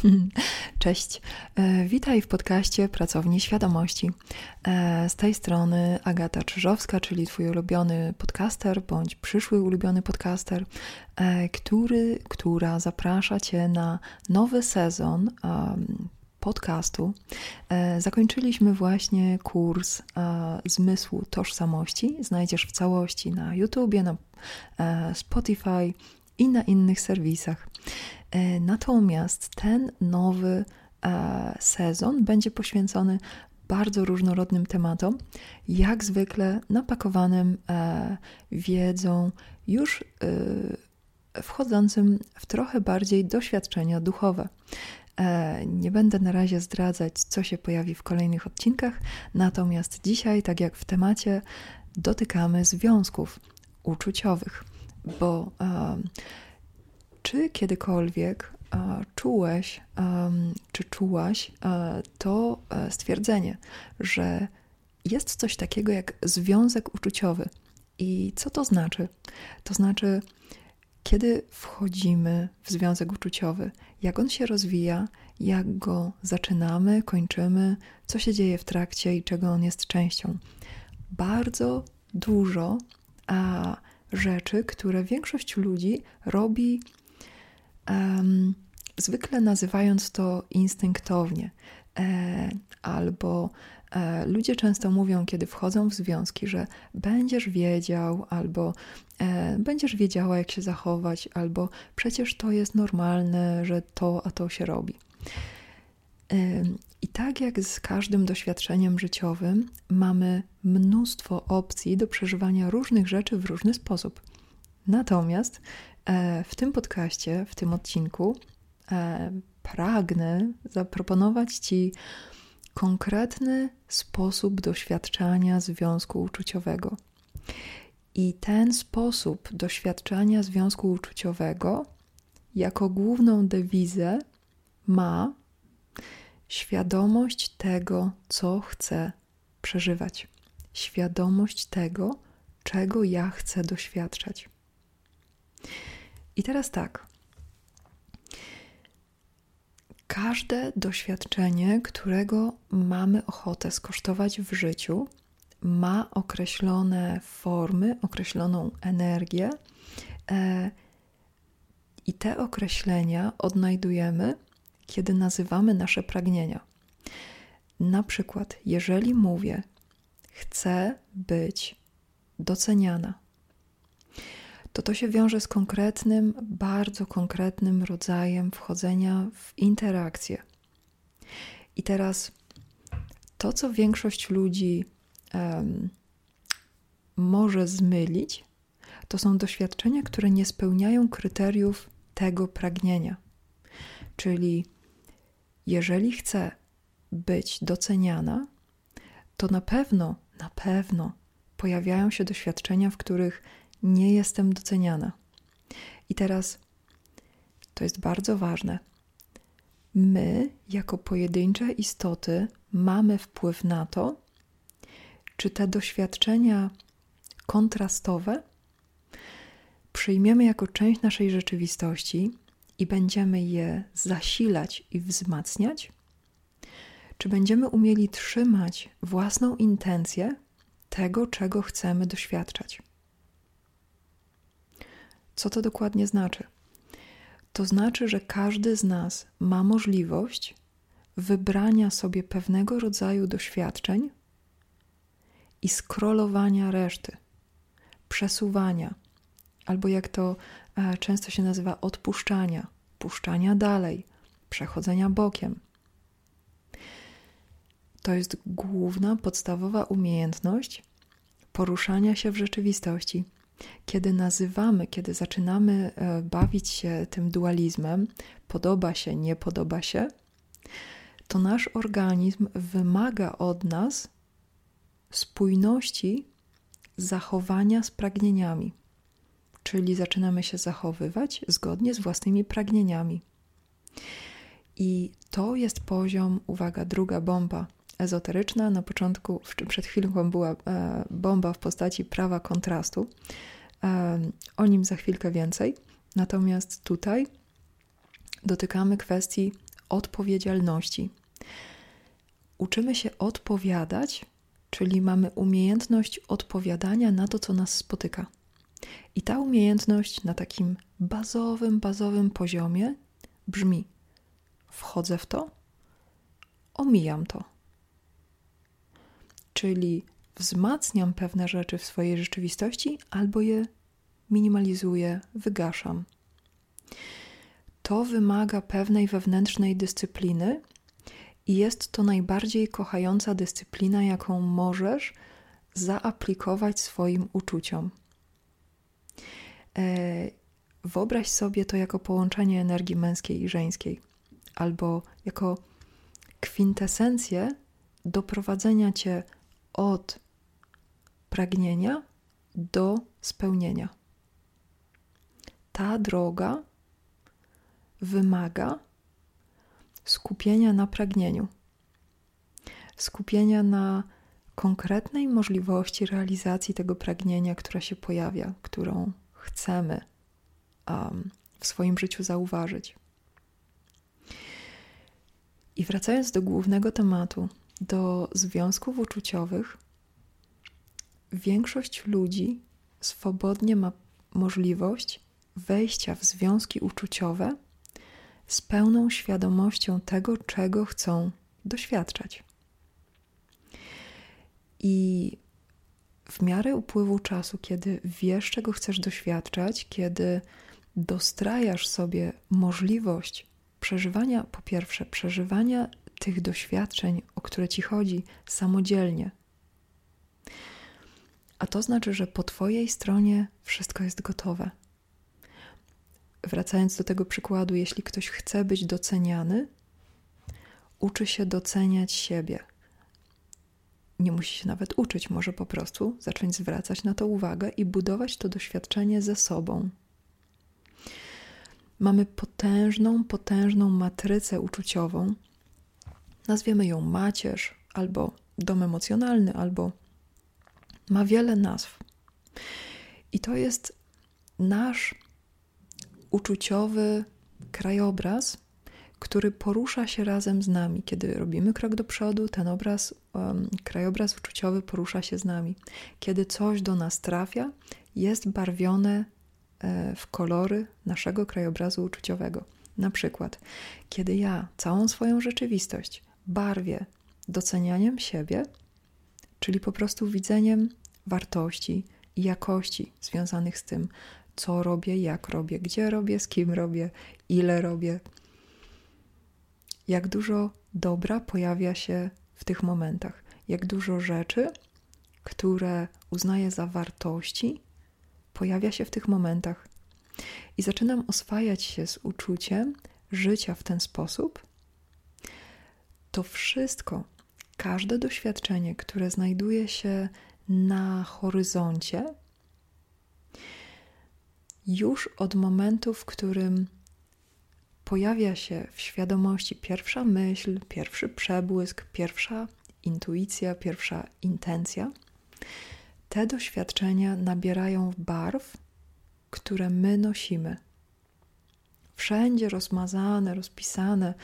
Cześć. E, witaj w podcaście Pracowni Świadomości. E, z tej strony Agata Czyżowska, czyli Twój ulubiony podcaster bądź przyszły ulubiony podcaster, e, który, która zaprasza Cię na nowy sezon podcastu. Zakończyliśmy właśnie kurs Zmysłu Tożsamości. Znajdziesz w całości na YouTubie, na Spotify i na innych serwisach. E, natomiast ten nowy e, sezon będzie poświęcony bardzo różnorodnym tematom, jak zwykle napakowanym e, wiedzą, już wchodzącym w trochę bardziej doświadczenia duchowe. Nie będę na razie zdradzać, co się pojawi w kolejnych odcinkach, natomiast dzisiaj, tak jak w temacie, dotykamy związków uczuciowych, bo czy kiedykolwiek e, czułeś, czy czułaś e, to e, stwierdzenie, że jest coś takiego jak związek uczuciowy? I co to znaczy? To znaczy, kiedy wchodzimy w związek uczuciowy, jak on się rozwija, jak go zaczynamy, kończymy, co się dzieje w trakcie i czego on jest częścią. Bardzo dużo a, rzeczy, które większość ludzi robi um, zwykle nazywając to instynktownie, e, albo e, ludzie często mówią, kiedy wchodzą w związki, że będziesz wiedział, albo e, będziesz wiedziała, jak się zachować, albo przecież to jest normalne, że to a to się robi. I tak jak z każdym doświadczeniem życiowym, mamy mnóstwo opcji do przeżywania różnych rzeczy w różny sposób. Natomiast E, w tym podcaście, w tym odcinku e, pragnę zaproponować Ci konkretny sposób doświadczania związku uczuciowego. I ten sposób doświadczania związku uczuciowego jako główną dewizę ma świadomość tego, co chcę przeżywać, świadomość tego, czego ja chcę doświadczać. I teraz tak. Każde doświadczenie, którego mamy ochotę skosztować w życiu, ma określone formy, określoną energię, e, i te określenia odnajdujemy, kiedy nazywamy nasze pragnienia. Na przykład, jeżeli mówię, chcę być doceniana, to to się wiąże z konkretnym, bardzo konkretnym rodzajem wchodzenia w interakcję. I teraz to, co większość ludzi um, może zmylić, to są doświadczenia, które nie spełniają kryteriów tego pragnienia. Czyli jeżeli chcę być doceniana, to na pewno, na pewno pojawiają się doświadczenia, w których nie jestem doceniana. I teraz to jest bardzo ważne. My, jako pojedyncze istoty, mamy wpływ na to, czy te doświadczenia kontrastowe przyjmiemy jako część naszej rzeczywistości i będziemy je zasilać i wzmacniać, czy będziemy umieli trzymać własną intencję tego, czego chcemy doświadczać. Co to dokładnie znaczy? To znaczy, że każdy z nas ma możliwość wybrania sobie pewnego rodzaju doświadczeń i skrolowania reszty, przesuwania, albo jak to często się nazywa, odpuszczania, puszczania dalej, przechodzenia bokiem. To jest główna, podstawowa umiejętność poruszania się w rzeczywistości kiedy nazywamy, kiedy zaczynamy e, bawić się tym dualizmem, podoba się, nie podoba się, to nasz organizm wymaga od nas spójności zachowania z pragnieniami. Czyli zaczynamy się zachowywać zgodnie z własnymi pragnieniami. I to jest poziom, uwaga, druga bomba ezoteryczna. Na początku, przed chwilą była e, bomba w postaci prawa kontrastu. E, o nim za chwilkę więcej. Natomiast tutaj dotykamy kwestii odpowiedzialności. Uczymy się odpowiadać, czyli mamy umiejętność odpowiadania na to, co nas spotyka. I ta umiejętność na takim bazowym, bazowym poziomie brzmi: wchodzę w to, omijam to. Czyli wzmacniam pewne rzeczy w swojej rzeczywistości albo je minimalizuję, wygaszam. To wymaga pewnej wewnętrznej dyscypliny i jest to najbardziej kochająca dyscyplina, jaką możesz zaaplikować swoim uczuciom. E, wyobraź sobie to jako połączenie energii męskiej i żeńskiej, albo jako kwintesencję doprowadzenia cię od pragnienia do spełnienia. Ta droga wymaga skupienia na pragnieniu, skupienia na konkretnej możliwości realizacji tego pragnienia, która się pojawia, którą chcemy um, w swoim życiu zauważyć. I wracając do głównego tematu, do związków uczuciowych, większość ludzi swobodnie ma możliwość wejścia w związki uczuciowe z pełną świadomością tego, czego chcą doświadczać. I w miarę upływu czasu, kiedy wiesz, czego chcesz doświadczać, kiedy dostrajasz sobie możliwość przeżywania, po pierwsze, przeżywania tych doświadczeń, o które ci chodzi, samodzielnie. A to znaczy, że po Twojej stronie wszystko jest gotowe. Wracając do tego przykładu, jeśli ktoś chce być doceniany, uczy się doceniać siebie. Nie musi się nawet uczyć, może po prostu zacząć zwracać na to uwagę i budować to doświadczenie ze sobą. Mamy potężną, potężną matrycę uczuciową. Nazwiemy ją macierz, albo dom emocjonalny, albo ma wiele nazw. I to jest nasz uczuciowy krajobraz, który porusza się razem z nami. Kiedy robimy krok do przodu, ten obraz, um, krajobraz uczuciowy porusza się z nami. Kiedy coś do nas trafia, jest barwione e, w kolory naszego krajobrazu uczuciowego. Na przykład, kiedy ja całą swoją rzeczywistość barwię docenianiem siebie, czyli po prostu widzeniem wartości i jakości związanych z tym, co robię, jak robię, gdzie robię, z kim robię, ile robię. Jak dużo dobra pojawia się w tych momentach, jak dużo rzeczy, które uznaję za wartości, pojawia się w tych momentach. I zaczynam oswajać się z uczuciem życia w ten sposób. To wszystko, każde doświadczenie, które znajduje się na horyzoncie, już od momentu, w którym pojawia się w świadomości pierwsza myśl, pierwszy przebłysk, pierwsza intuicja, pierwsza intencja, te doświadczenia nabierają barw, które my nosimy. Wszędzie rozmazane, rozpisane,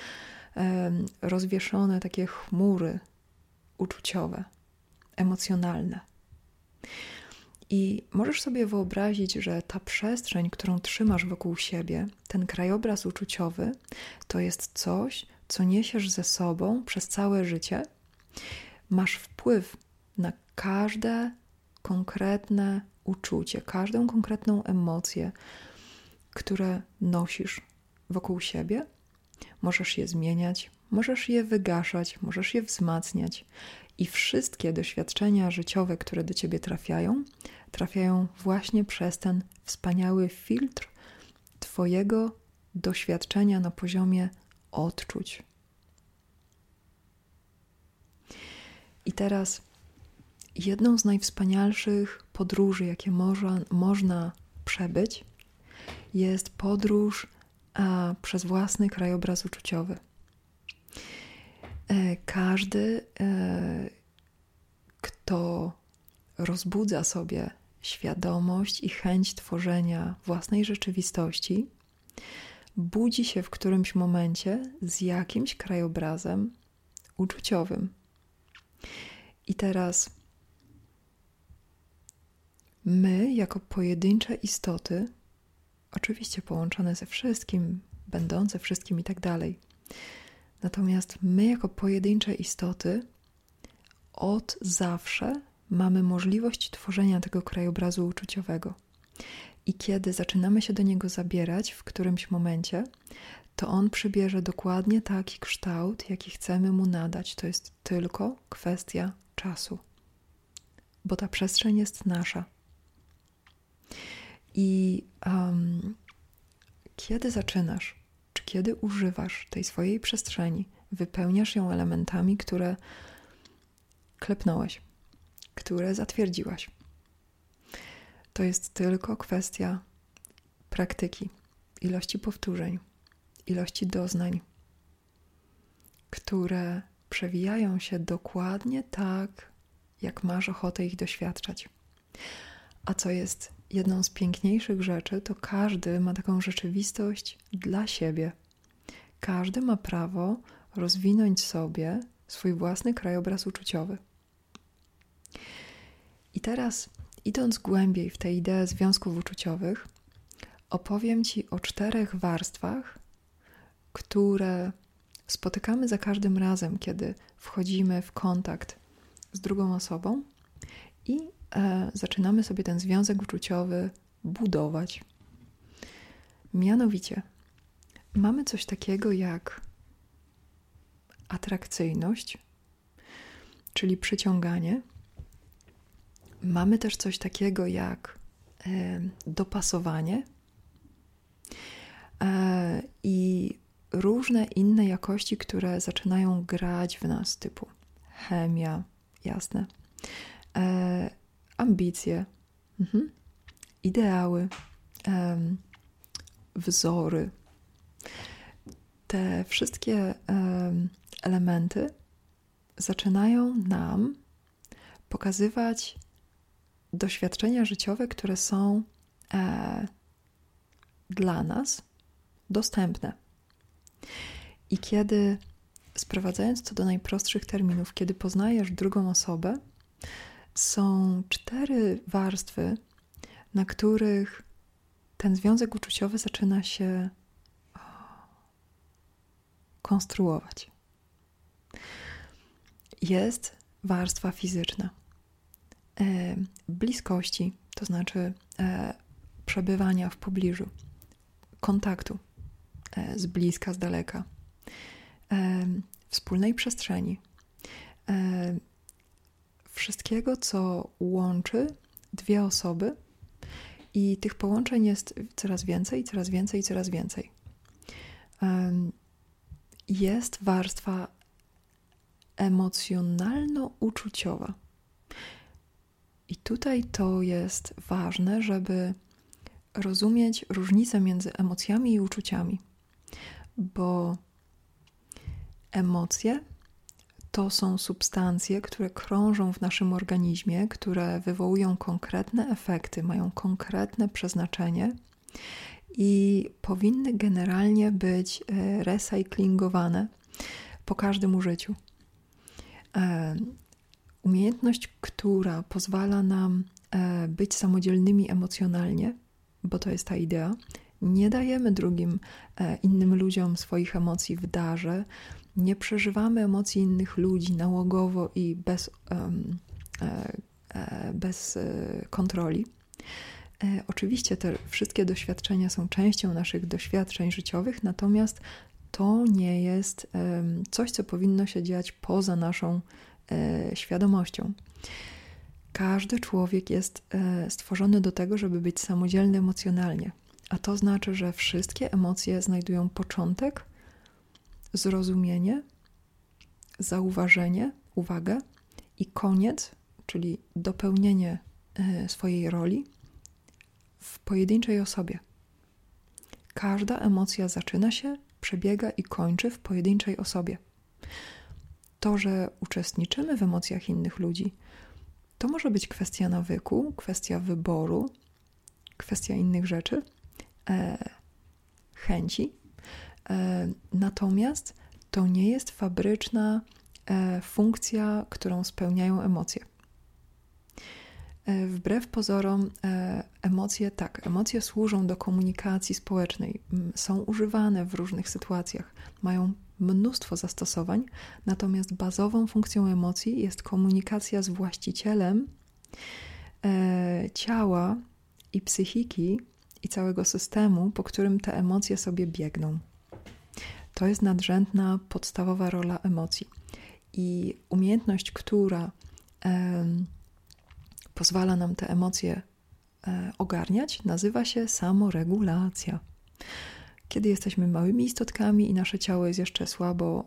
rozwieszone takie chmury uczuciowe, emocjonalne. I możesz sobie wyobrazić, że ta przestrzeń, którą trzymasz wokół siebie, ten krajobraz uczuciowy, to jest coś, co niesiesz ze sobą przez całe życie. Masz wpływ na każde konkretne uczucie, każdą konkretną emocję, które nosisz wokół siebie. Możesz je zmieniać, możesz je wygaszać, możesz je wzmacniać. I wszystkie doświadczenia życiowe, które do ciebie trafiają, trafiają właśnie przez ten wspaniały filtr Twojego doświadczenia na poziomie odczuć. I teraz jedną z najwspanialszych podróży, jakie można, można przebyć, jest podróż a, przez własny krajobraz uczuciowy. E, każdy, e, kto rozbudza sobie świadomość i chęć tworzenia własnej rzeczywistości, budzi się w którymś momencie z jakimś krajobrazem uczuciowym. I teraz my, jako pojedyncze istoty, oczywiście połączone ze wszystkim, będące wszystkim i tak dalej, natomiast my, jako pojedyncze istoty, od zawsze mamy możliwość tworzenia tego krajobrazu uczuciowego. I kiedy zaczynamy się do niego zabierać w którymś momencie, to on przybierze dokładnie taki kształt, jaki chcemy mu nadać. To jest tylko kwestia czasu, bo ta przestrzeń jest nasza. I um, kiedy zaczynasz, czy kiedy używasz tej swojej przestrzeni, wypełniasz ją elementami, które klepnąłeś, które zatwierdziłaś. To jest tylko kwestia praktyki, ilości powtórzeń, ilości doznań, które przewijają się dokładnie tak, jak masz ochotę ich doświadczać. A co jest jedną z piękniejszych rzeczy, to każdy ma taką rzeczywistość dla siebie. Każdy ma prawo rozwinąć sobie swój własny krajobraz uczuciowy. I teraz, idąc głębiej w tę ideę związków uczuciowych, opowiem Ci o czterech warstwach, które spotykamy za każdym razem, kiedy wchodzimy w kontakt z drugą osobą i e, zaczynamy sobie ten związek uczuciowy budować. Mianowicie, mamy coś takiego jak atrakcyjność, czyli przyciąganie. Mamy też coś takiego jak e, dopasowanie e, i różne inne jakości, które zaczynają grać w nas, typu chemia, jasne, e, ambicje, mhm. ideały, wzory. Te wszystkie elementy zaczynają nam pokazywać doświadczenia życiowe, które są e, dla nas dostępne. I kiedy, sprowadzając to do najprostszych terminów, kiedy poznajesz drugą osobę, są cztery warstwy, na których ten związek uczuciowy zaczyna się konstruować. Jest warstwa fizyczna e, bliskości, to znaczy e, przebywania w pobliżu, kontaktu e, z bliska, z daleka, wspólnej przestrzeni, wszystkiego, co łączy dwie osoby, i tych połączeń jest coraz więcej, coraz więcej, coraz więcej. Jest warstwa emocjonalno-uczuciowa. I tutaj to jest ważne, żeby rozumieć różnicę między emocjami i uczuciami, bo emocje to są substancje, które krążą w naszym organizmie, które wywołują konkretne efekty, mają konkretne przeznaczenie i powinny generalnie być e, recyklingowane po każdym użyciu. E, umiejętność, która pozwala nam e, być samodzielnymi emocjonalnie, bo to jest ta idea, nie dajemy drugim, innym ludziom swoich emocji w darze, nie przeżywamy emocji innych ludzi nałogowo i bez, um, e, bez e, kontroli. E, oczywiście te wszystkie doświadczenia są częścią naszych doświadczeń życiowych, natomiast to nie jest coś, co powinno się dziać poza naszą e, świadomością. Każdy człowiek jest e, stworzony do tego, żeby być samodzielny emocjonalnie, a to znaczy, że wszystkie emocje znajdują początek zrozumienie, zauważenie, uwagę i koniec, czyli dopełnienie e, swojej roli w pojedynczej osobie. Każda emocja zaczyna się, przebiega i kończy w pojedynczej osobie. To, że uczestniczymy w emocjach innych ludzi, to może być kwestia nawyku, kwestia wyboru, kwestia innych rzeczy, chęci, Natomiast to nie jest fabryczna funkcja, którą spełniają emocje. Wbrew pozorom, emocje, tak, emocje służą do komunikacji społecznej, są używane w różnych sytuacjach, mają mnóstwo zastosowań, natomiast bazową funkcją emocji jest komunikacja z właścicielem e, ciała i psychiki i całego systemu, po którym te emocje sobie biegną. To jest nadrzędna, podstawowa rola emocji. I umiejętność, która e, pozwala nam te emocje e, ogarniać, nazywa się samoregulacja kiedy jesteśmy małymi istotkami i nasze ciało jest jeszcze słabo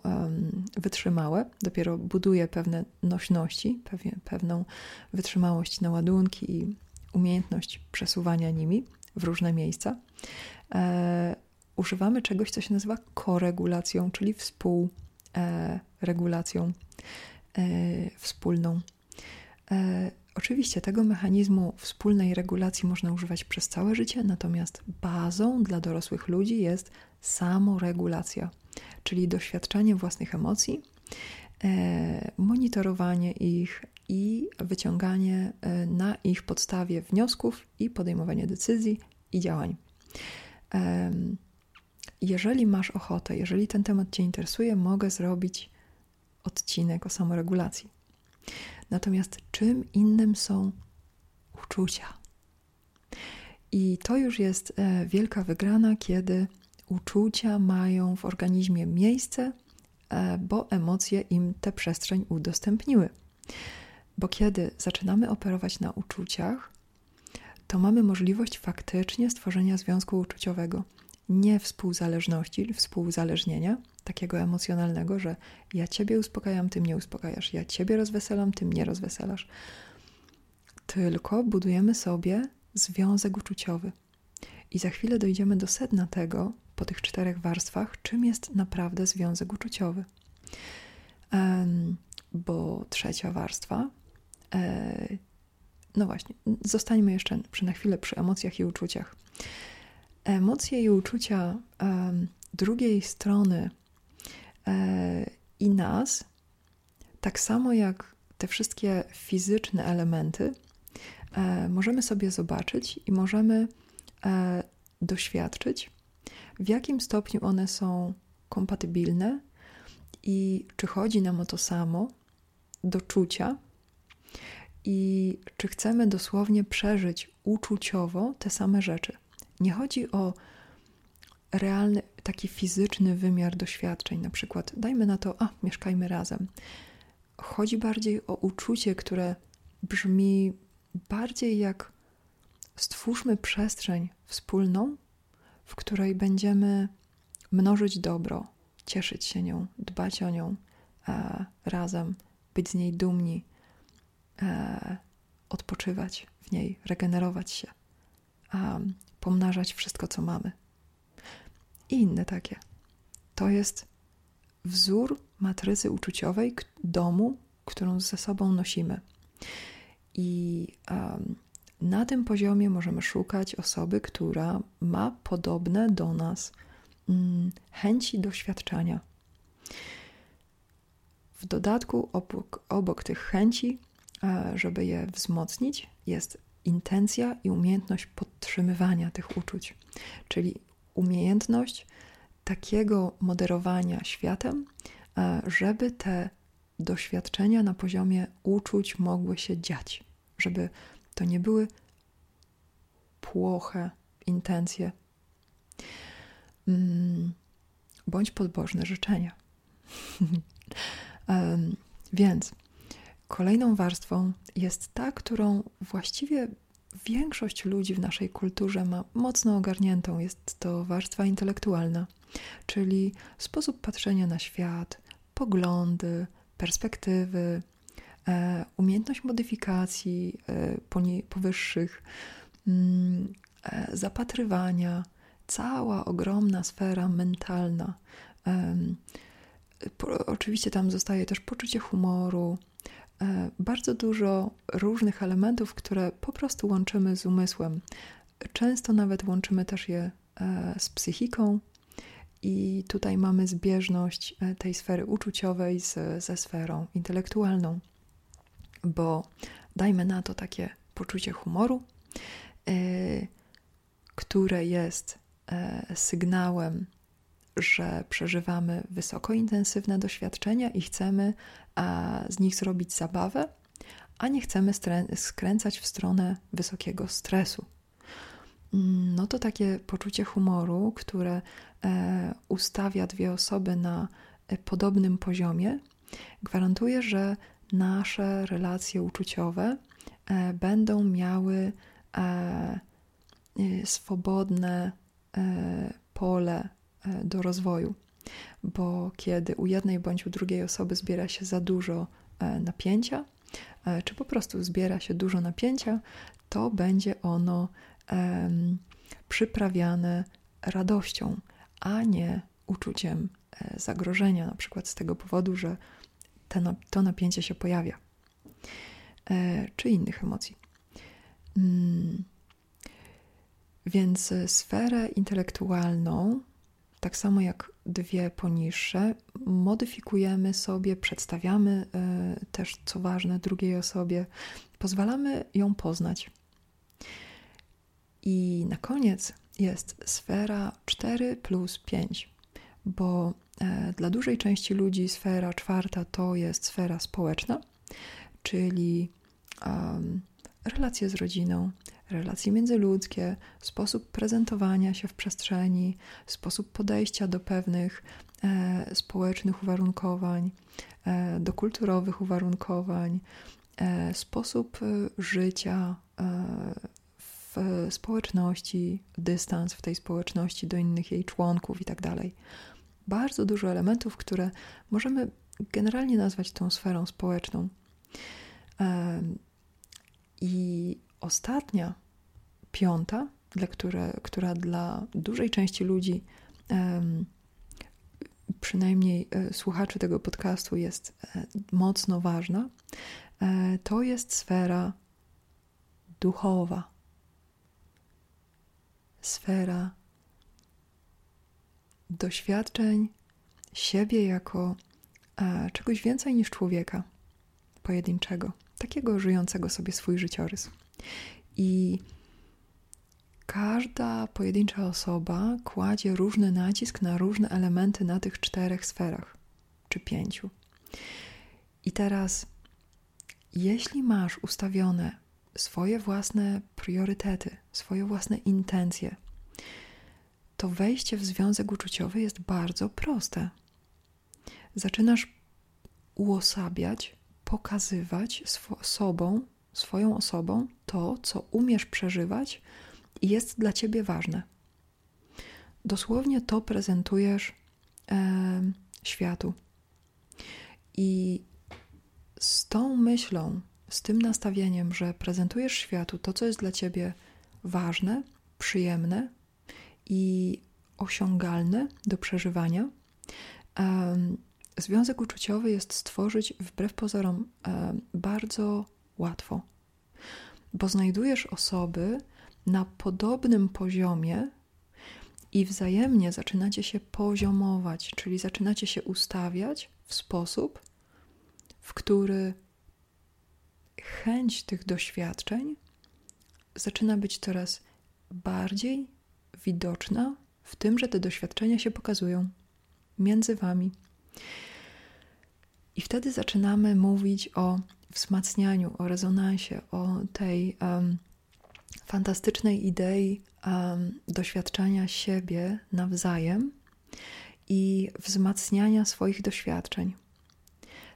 wytrzymałe, dopiero buduje pewne nośności, pewnie, pewną wytrzymałość na ładunki i umiejętność przesuwania nimi w różne miejsca, e, używamy czegoś, co się nazywa koregulacją, czyli współregulacją e, wspólną. E, Oczywiście tego mechanizmu wspólnej regulacji można używać przez całe życie, natomiast bazą dla dorosłych ludzi jest samoregulacja, czyli doświadczanie własnych emocji, e, monitorowanie ich i wyciąganie e, na ich podstawie wniosków i podejmowanie decyzji i działań. Jeżeli masz ochotę, jeżeli ten temat Cię interesuje, mogę zrobić odcinek o samoregulacji. Natomiast czym innym są uczucia? I to już jest e, wielka wygrana, kiedy uczucia mają w organizmie miejsce, e, bo emocje im tę przestrzeń udostępniły. Bo kiedy zaczynamy operować na uczuciach, to mamy możliwość faktycznie stworzenia związku uczuciowego, nie współzależności, współzależnienia, takiego emocjonalnego, że ja ciebie uspokajam, ty mnie uspokajasz, ja ciebie rozweselam, ty mnie rozweselasz. Tylko budujemy sobie związek uczuciowy. I za chwilę dojdziemy do sedna tego, po tych czterech warstwach, czym jest naprawdę związek uczuciowy. Um, bo trzecia warstwa, no właśnie, zostańmy jeszcze przy, na chwilę przy emocjach i uczuciach. Emocje i uczucia drugiej strony E, i nas, tak samo jak te wszystkie fizyczne elementy, e, możemy sobie zobaczyć i możemy e, doświadczyć, w jakim stopniu one są kompatybilne i czy chodzi nam o to samo do czucia i czy chcemy dosłownie przeżyć uczuciowo te same rzeczy. Nie chodzi o realny, taki fizyczny wymiar doświadczeń, na przykład dajmy na to, a mieszkajmy razem. Chodzi bardziej o uczucie, które brzmi bardziej jak stwórzmy przestrzeń wspólną, w której będziemy mnożyć dobro, cieszyć się nią, dbać o nią e, razem, być z niej dumni, e, odpoczywać w niej, regenerować się, e, pomnażać wszystko, co mamy i inne takie. To jest wzór matrycy uczuciowej domu, którą ze sobą nosimy. I na tym poziomie możemy szukać osoby, która ma podobne do nas mm, chęci doświadczania. W dodatku, obok, obok tych chęci, żeby je wzmocnić, jest intencja i umiejętność podtrzymywania tych uczuć, czyli umiejętność takiego moderowania światem, e, żeby te doświadczenia na poziomie uczuć mogły się dziać, żeby to nie były płoche intencje. Mm, bądź podbożne życzenia. Więc kolejną warstwą jest ta, którą właściwie większość ludzi w naszej kulturze ma mocno ogarniętą. Jest to warstwa intelektualna, czyli sposób patrzenia na świat, poglądy, perspektywy, e, umiejętność modyfikacji e, powyższych, mm, e, zapatrywania, cała ogromna sfera mentalna. Oczywiście tam zostaje też poczucie humoru, bardzo dużo różnych elementów, które po prostu łączymy z umysłem. Często nawet łączymy też je e, z psychiką I tutaj mamy zbieżność e, tej sfery uczuciowej z, ze sferą intelektualną, bo dajmy na to takie poczucie humoru, które jest sygnałem, że przeżywamy wysoko intensywne doświadczenia i chcemy yy, z nich zrobić zabawę, a nie chcemy skręcać w stronę wysokiego stresu. Mm, no to takie poczucie humoru, które e, ustawia dwie osoby na e, podobnym poziomie, gwarantuje, że nasze relacje uczuciowe e, będą miały swobodne pole do rozwoju. Bo kiedy u jednej bądź u drugiej osoby zbiera się za dużo napięcia, czy po prostu zbiera się dużo napięcia, to będzie ono przyprawiane radością, a nie uczuciem e, zagrożenia, na przykład z tego powodu, że to napięcie się pojawia, e, czy innych emocji. Mm. Więc sferę intelektualną, tak samo jak dwie poniższe, modyfikujemy sobie, przedstawiamy e, też, co ważne, drugiej osobie, pozwalamy ją poznać. I na koniec jest sfera 4 plus 5, bo e, dla dużej części ludzi sfera czwarta to jest sfera społeczna, czyli relacje z rodziną, relacje międzyludzkie, sposób prezentowania się w przestrzeni, sposób podejścia do pewnych e, społecznych uwarunkowań, e, do kulturowych uwarunkowań, e, sposób e, życia e, w społeczności, dystans w tej społeczności do innych jej członków i tak. Bardzo dużo elementów, które możemy generalnie nazwać tą sferą społeczną. I ostatnia, piąta, dla które, która dla dużej części ludzi, przynajmniej e, słuchaczy tego podcastu, jest e, mocno ważna, e, to jest sfera duchowa sfera doświadczeń siebie jako czegoś więcej niż człowieka pojedynczego, takiego żyjącego sobie swój życiorys. I każda pojedyncza osoba kładzie różny nacisk na różne elementy na tych czterech sferach, czy pięciu. I teraz, jeśli masz ustawione swoje własne priorytety, swoje własne intencje, to wejście w związek uczuciowy jest bardzo proste. Zaczynasz uosabiać, pokazywać sobą, swoją osobą to, co umiesz przeżywać jest dla ciebie ważne. Dosłownie to prezentujesz e, światu. I z tą myślą z tym nastawieniem, że prezentujesz światu to, co jest dla ciebie ważne, przyjemne i osiągalne do przeżywania, związek uczuciowy jest stworzyć wbrew pozorom bardzo łatwo, bo znajdujesz osoby na podobnym poziomie i wzajemnie zaczynacie się poziomować, czyli zaczynacie się ustawiać w sposób, w który chęć tych doświadczeń zaczyna być coraz bardziej widoczna w tym, że te doświadczenia się pokazują między wami. I wtedy zaczynamy mówić o wzmacnianiu, o rezonansie, o tej um, fantastycznej idei um, doświadczania siebie nawzajem i wzmacniania swoich doświadczeń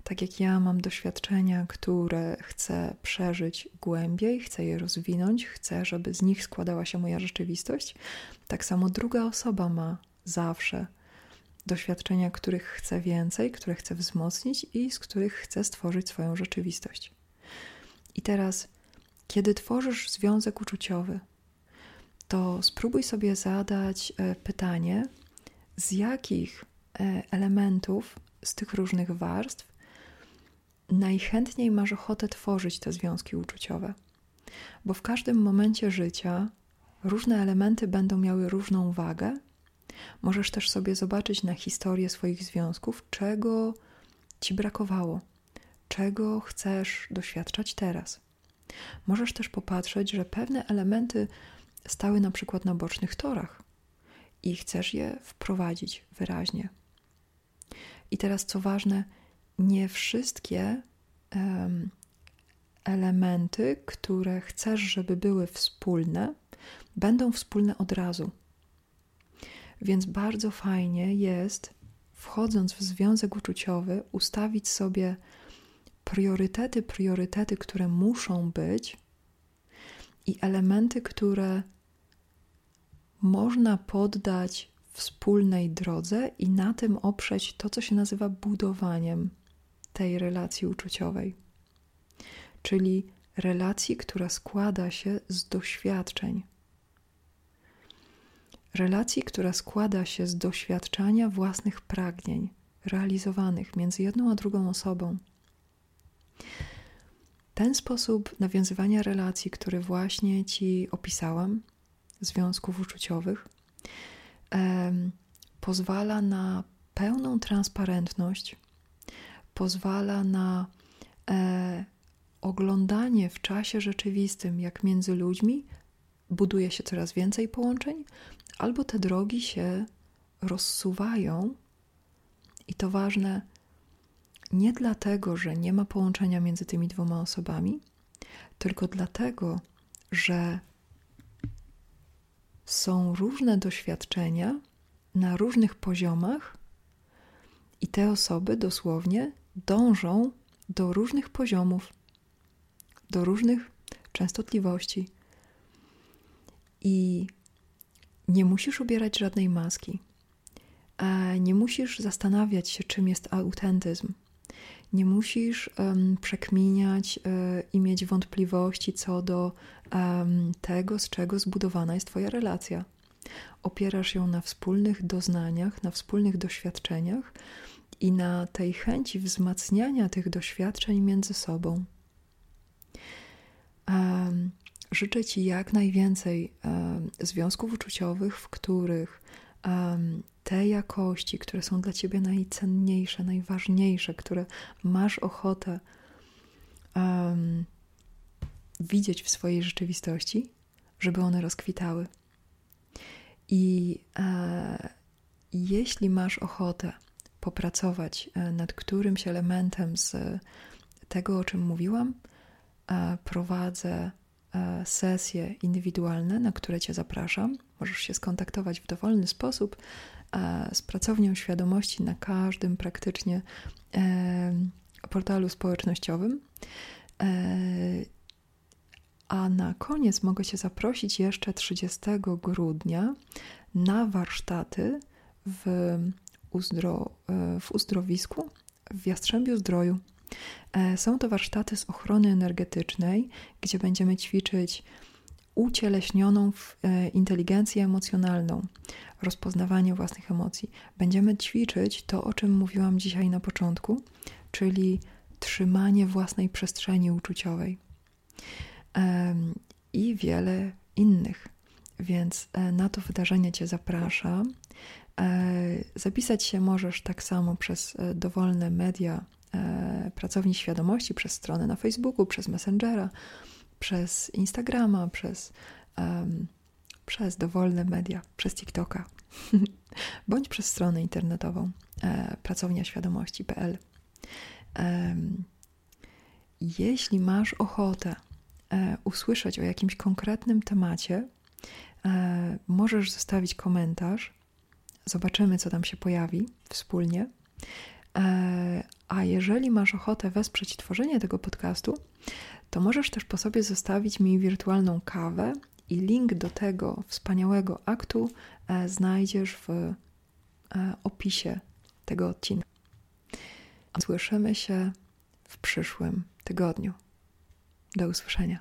tak jak ja mam doświadczenia, które chcę przeżyć głębiej, chcę je rozwinąć, chcę, żeby z nich składała się moja rzeczywistość, tak samo druga osoba ma zawsze doświadczenia, których chce więcej, które chce wzmocnić i z których chce stworzyć swoją rzeczywistość. I teraz, kiedy tworzysz związek uczuciowy, to spróbuj sobie zadać e, pytanie, z jakich e, elementów z tych różnych warstw najchętniej masz ochotę tworzyć te związki uczuciowe. Bo w każdym momencie życia różne elementy będą miały różną wagę Możesz też sobie zobaczyć na historię swoich związków, czego ci brakowało, czego chcesz doświadczać teraz. Możesz też popatrzeć, że pewne elementy stały na przykład na bocznych torach i chcesz je wprowadzić wyraźnie. I teraz, co ważne, nie wszystkie um, elementy, które chcesz, żeby były wspólne, będą wspólne od razu. Więc bardzo fajnie jest, wchodząc w związek uczuciowy, ustawić sobie priorytety, priorytety, które muszą być i elementy, które można poddać wspólnej drodze i na tym oprzeć to, co się nazywa budowaniem tej relacji uczuciowej. Czyli relacji, która składa się z doświadczeń. Relacji, która składa się z doświadczania własnych pragnień realizowanych między jedną a drugą osobą. Ten sposób nawiązywania relacji, który właśnie Ci opisałam, związków uczuciowych, pozwala na pełną transparentność, pozwala na e, oglądanie w czasie rzeczywistym, jak między ludźmi buduje się coraz więcej połączeń, albo te drogi się rozsuwają. I to ważne nie dlatego, że nie ma połączenia między tymi dwoma osobami, tylko dlatego, że są różne doświadczenia na różnych poziomach, i te osoby dosłownie dążą do różnych poziomów, do różnych częstotliwości. I nie musisz ubierać żadnej maski. Nie musisz zastanawiać się, czym jest autentyzm. Nie musisz um, przekminiać um, i mieć wątpliwości co do um, tego, z czego zbudowana jest Twoja relacja. Opierasz ją na wspólnych doznaniach, na wspólnych doświadczeniach i na tej chęci wzmacniania tych doświadczeń między sobą. życzę Ci jak najwięcej związków uczuciowych, w których te jakości, które są dla ciebie najcenniejsze, najważniejsze, które masz ochotę um, widzieć w swojej rzeczywistości, żeby one rozkwitały. I e, jeśli masz ochotę popracować e, nad którymś elementem z tego, o czym mówiłam, e, prowadzę e, sesje indywidualne, na które Cię zapraszam. Możesz się skontaktować w dowolny sposób z pracownią świadomości na każdym praktycznie portalu społecznościowym. A na koniec mogę Cię zaprosić jeszcze 30 grudnia na warsztaty w, uzdro, w uzdrowisku w Jastrzębiu Zdroju. E, są to warsztaty z ochrony energetycznej, gdzie będziemy ćwiczyć ucieleśnioną w e, inteligencję emocjonalną, rozpoznawanie własnych emocji. Będziemy ćwiczyć to, o czym mówiłam dzisiaj na początku, czyli trzymanie własnej przestrzeni uczuciowej i wiele innych. Więc e, na to wydarzenie Cię zapraszam. E, zapisać się możesz tak samo przez dowolne media pracowni świadomości, przez stronę na Facebooku, przez Messengera przez Instagrama, przez, um, przez dowolne media, przez TikToka, bądź przez stronę internetową e, pracowniaświadomości.pl. E, jeśli masz ochotę e, usłyszeć o jakimś konkretnym temacie, e, możesz zostawić komentarz. Zobaczymy, co tam się pojawi wspólnie. E, a jeżeli masz ochotę wesprzeć tworzenie tego podcastu, to możesz też po sobie zostawić mi wirtualną kawę i link do tego wspaniałego aktu e, znajdziesz w e, opisie tego odcinka. Słyszymy się w przyszłym tygodniu. Do usłyszenia.